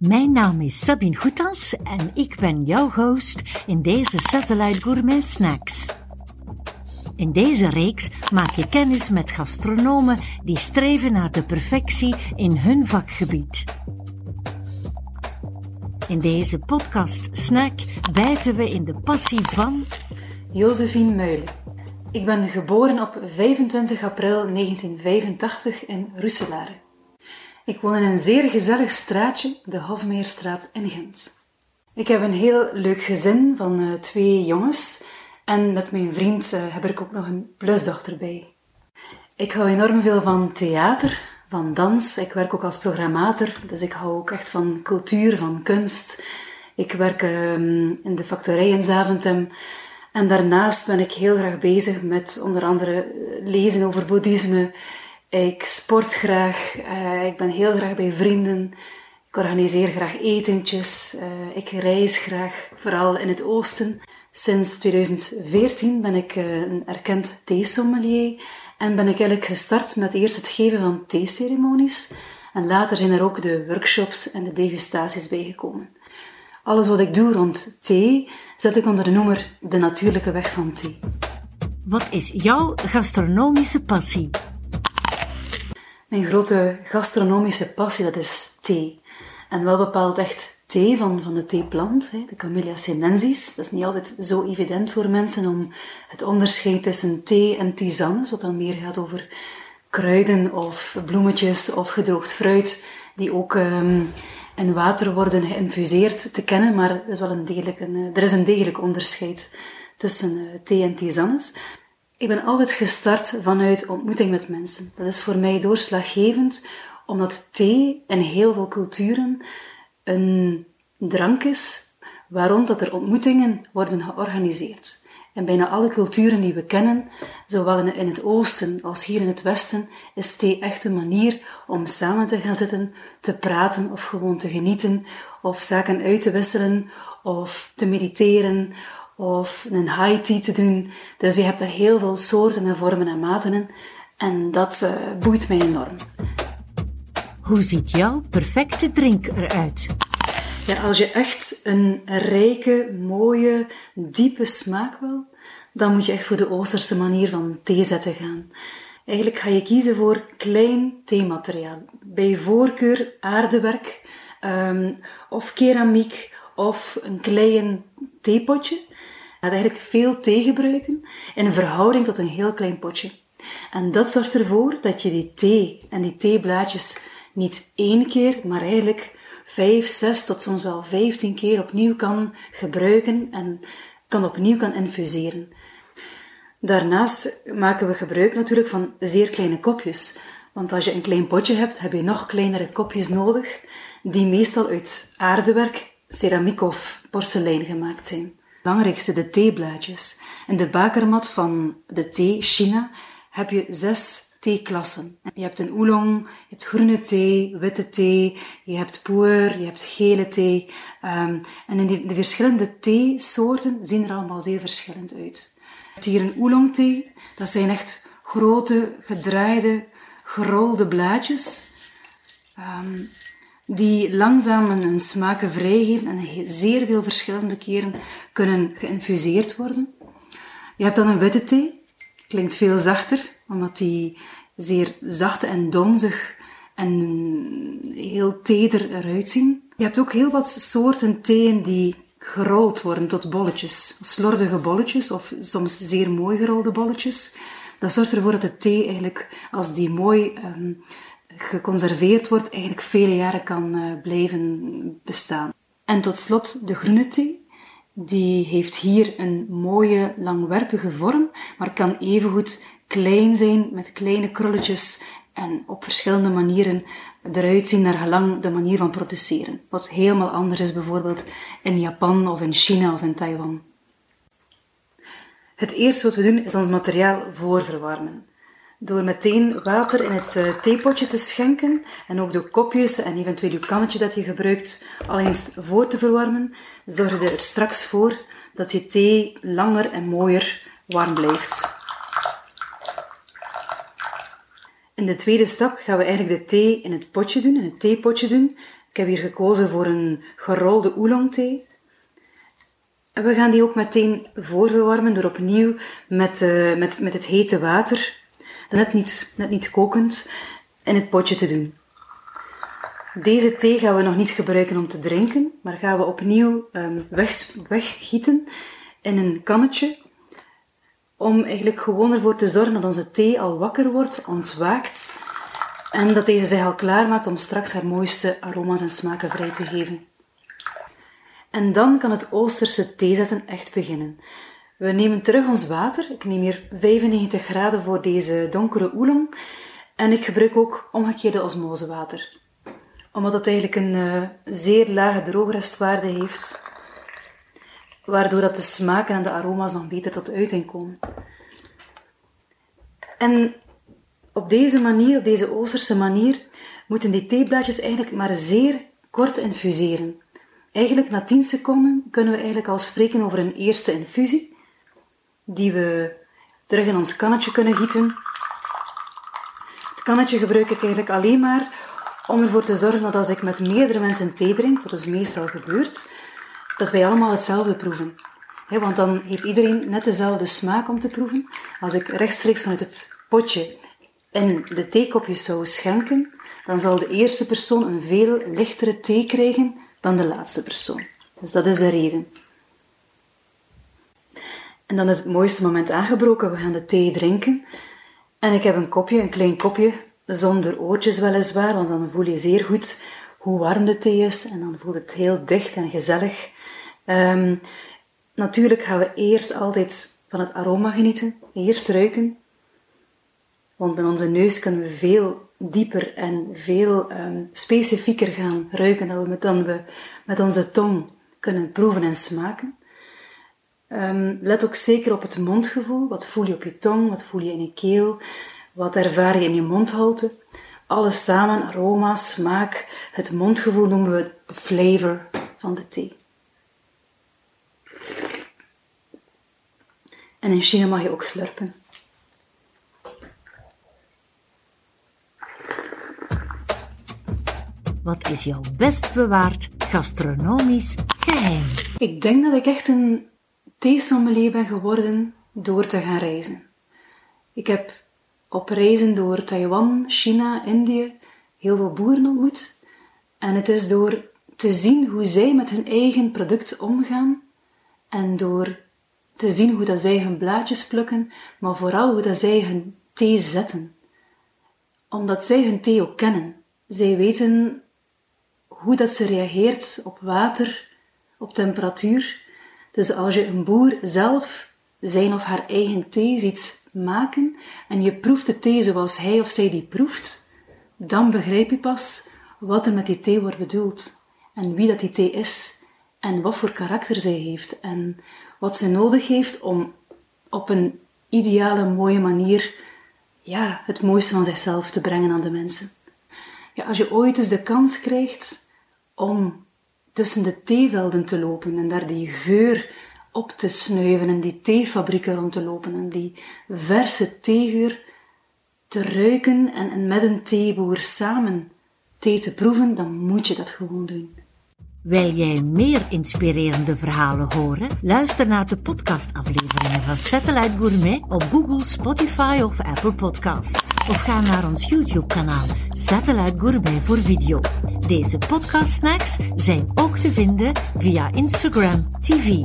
Mijn naam is Sabine Goethals en ik ben jouw host in deze Satellite Gourmet Snacks. In deze reeks maak je kennis met gastronomen die streven naar de perfectie in hun vakgebied. In deze podcast Snack bijten we in de passie van Josephine Meulen. Ik ben geboren op 25 april 1985 in Roeselare. Ik woon in een zeer gezellig straatje, de Hofmeerstraat in Gent. Ik heb een heel leuk gezin van uh, twee jongens en met mijn vriend uh, heb ik ook nog een plusdochter bij. Ik hou enorm veel van theater, van dans. Ik werk ook als programmator, dus ik hou ook echt van cultuur, van kunst. Ik werk uh, in de factorij in Zaventem. En daarnaast ben ik heel graag bezig met onder andere eh, lezen over boeddhisme. Ik sport graag. Uh, ik ben heel graag bij vrienden. Ik organiseer graag etentjes. Uh, ik reis graag, vooral in het oosten. Sinds 2014 ben ik een erkend theesommelier en ben ik eigenlijk gestart met eerst het geven van theeceremonies. En later zijn er ook de workshops en de degustaties bijgekomen. Alles wat ik doe rond thee zet ik onder de noemer de natuurlijke weg van thee. Wat is jouw gastronomische passie? Mijn grote gastronomische passie, dat is thee. En wel bepaald echt thee van, van de theeplant, de Camellia sinensis. Dat is niet altijd zo evident voor mensen om het onderscheid tussen thee en tisanes, wat dan meer gaat over kruiden of bloemetjes of gedroogd fruit, die ook um, in water worden geïnfuseerd te kennen, maar er is wel een degelijk, een, er is een degelijk onderscheid tussen uh, thee en tisanes. Ik ben altijd gestart vanuit ontmoeting met mensen. Dat is voor mij doorslaggevend, omdat thee in heel veel culturen een drank is waarom dat er ontmoetingen worden georganiseerd. In bijna alle culturen die we kennen, zowel in het oosten als hier in het westen, is thee echt een manier om samen te gaan zitten, te praten of gewoon te genieten, of zaken uit te wisselen, of te mediteren, of een high tea te doen. Dus je hebt er heel veel soorten en vormen en maten in. En dat uh, boeit mij enorm. Hoe ziet jouw perfecte drink eruit? Ja, als je echt een rijke, mooie, diepe smaak wil, dan moet je echt voor de Oosterse manier van thee zetten gaan. Eigenlijk ga je kiezen voor klein theemateriaal. Bij voorkeur aardewerk um, of keramiek of een klein theepotje. Gaat eigenlijk veel thee gebruiken in een verhouding tot een heel klein potje. En dat zorgt ervoor dat je die thee en die theeblaadjes niet één keer, maar eigenlijk vijf, zes tot soms wel vijftien keer opnieuw kan gebruiken en kan opnieuw kan infuseren. Daarnaast maken we gebruik natuurlijk van zeer kleine kopjes. Want als je een klein potje hebt, heb je nog kleinere kopjes nodig, die meestal uit aardewerk, ceramiek of porselein gemaakt zijn. Belangrijkste de theeblaadjes. In de bakermat van de thee China heb je zes theeklassen. Je hebt een oolong, je hebt groene thee, witte thee, je hebt puer, je hebt gele thee. Um, en in die, de verschillende theesoorten zien er allemaal zeer verschillend uit. Je hebt hier een oolong thee, dat zijn echt grote, gedraaide, gerolde blaadjes. Um, die langzaam een smaken vrijgeven en zeer veel verschillende keren kunnen geïnfuseerd worden. Je hebt dan een witte thee, klinkt veel zachter, omdat die zeer zacht en donzig en heel teder eruit zien. Je hebt ook heel wat soorten theeën die gerold worden tot bolletjes. Slordige bolletjes of soms zeer mooi gerolde bolletjes. Dat zorgt ervoor dat de thee eigenlijk, als die mooi um, geconserveerd wordt, eigenlijk vele jaren kan uh, blijven bestaan. En tot slot de groene thee. Die heeft hier een mooie, langwerpige vorm, maar kan evengoed klein zijn met kleine krulletjes en op verschillende manieren eruit zien naar gelang de manier van produceren. Wat helemaal anders is bijvoorbeeld in Japan of in China of in Taiwan. Het eerste wat we doen is ons materiaal voorverwarmen. Door meteen water in het uh, theepotje te schenken en ook de kopjes en eventueel je kannetje dat je gebruikt al eens voor te verwarmen, zorg je er straks voor dat je thee langer en mooier warm blijft. In de tweede stap gaan we eigenlijk de thee in het potje doen, in het theepotje doen. Ik heb hier gekozen voor een gerolde oolong thee. En we gaan die ook meteen voorverwarmen door opnieuw met, uh, met, met het hete water, net niet, net niet kokend, in het potje te doen. Deze thee gaan we nog niet gebruiken om te drinken, maar gaan we opnieuw um, weg, weggieten in een kannetje. Om eigenlijk gewoon ervoor te zorgen dat onze thee al wakker wordt, ontwaakt. En dat deze zich al klaarmaakt om straks haar mooiste aroma's en smaken vrij te geven. En dan kan het Oosterse theezetten echt beginnen. We nemen terug ons water. Ik neem hier 95 graden voor deze donkere oolong. En ik gebruik ook omgekeerde osmosewater. Omdat het eigenlijk een uh, zeer lage droogrestwaarde heeft. Waardoor dat de smaken en de aroma's dan beter tot uiting komen. En op deze manier, op deze Oosterse manier, moeten die theeblaadjes eigenlijk maar zeer kort infuseren. Eigenlijk na 10 seconden kunnen we eigenlijk al spreken over een eerste infusie, die we terug in ons kannetje kunnen gieten. Het kannetje gebruik ik eigenlijk alleen maar om ervoor te zorgen dat als ik met meerdere mensen thee drink, wat dus meestal gebeurt, dat wij allemaal hetzelfde proeven. want dan heeft iedereen net dezelfde smaak om te proeven. Als ik rechtstreeks vanuit het potje in de theekopjes zou schenken, dan zal de eerste persoon een veel lichtere thee krijgen dan de laatste persoon. Dus dat is de reden. En dan is het mooiste moment aangebroken. We gaan de thee drinken. En ik heb een kopje, een klein kopje, zonder oortjes weliswaar, want dan voel je zeer goed hoe warm de thee is. En dan voelt het heel dicht en gezellig. Um, natuurlijk gaan we eerst altijd van het aroma genieten. Eerst ruiken. Want met onze neus kunnen we veel dieper en veel um, specifieker gaan ruiken dan we, dan we met onze tong kunnen proeven en smaken. Um, let ook zeker op het mondgevoel. Wat voel je op je tong? Wat voel je in je keel? Wat ervaar je in je mondhalte? Alles samen, aroma, smaak, het mondgevoel noemen we de flavor van de thee. En in China mag je ook slurpen. Wat is jouw best bewaard gastronomisch geheim? Ik denk dat ik echt een theesommelier ben geworden door te gaan reizen. Ik heb op reizen door Taiwan, China, Indië heel veel boeren ontmoet. En het is door te zien hoe zij met hun eigen product omgaan en door te zien hoe dat zij hun blaadjes plukken, maar vooral hoe dat zij hun thee zetten. Omdat zij hun thee ook kennen. Zij weten hoe dat ze reageert op water, op temperatuur. Dus als je een boer zelf zijn of haar eigen thee ziet maken en je proeft de thee zoals hij of zij die proeft, dan begrijp je pas wat er met die thee wordt bedoeld en wie dat die thee is en wat voor karakter zij heeft en wat ze nodig heeft om op een ideale, mooie manier ja, het mooiste van zichzelf te brengen aan de mensen. Ja, als je ooit eens de kans krijgt om tussen de theevelden te lopen en daar die geur op te snuiven en die theefabrieken rond te lopen en die verse theegeur te ruiken en, en met een theeboer samen thee te proeven, dan moet je dat gewoon doen. Wil jij meer inspirerende verhalen horen? Luister naar de podcastafleveringen van Satellite Gourmet op Google, Spotify of Apple Podcasts. Of ga naar ons YouTube-kanaal Satellite Gourmet voor video. Deze podcastsnacks zijn ook te vinden via Instagram TV.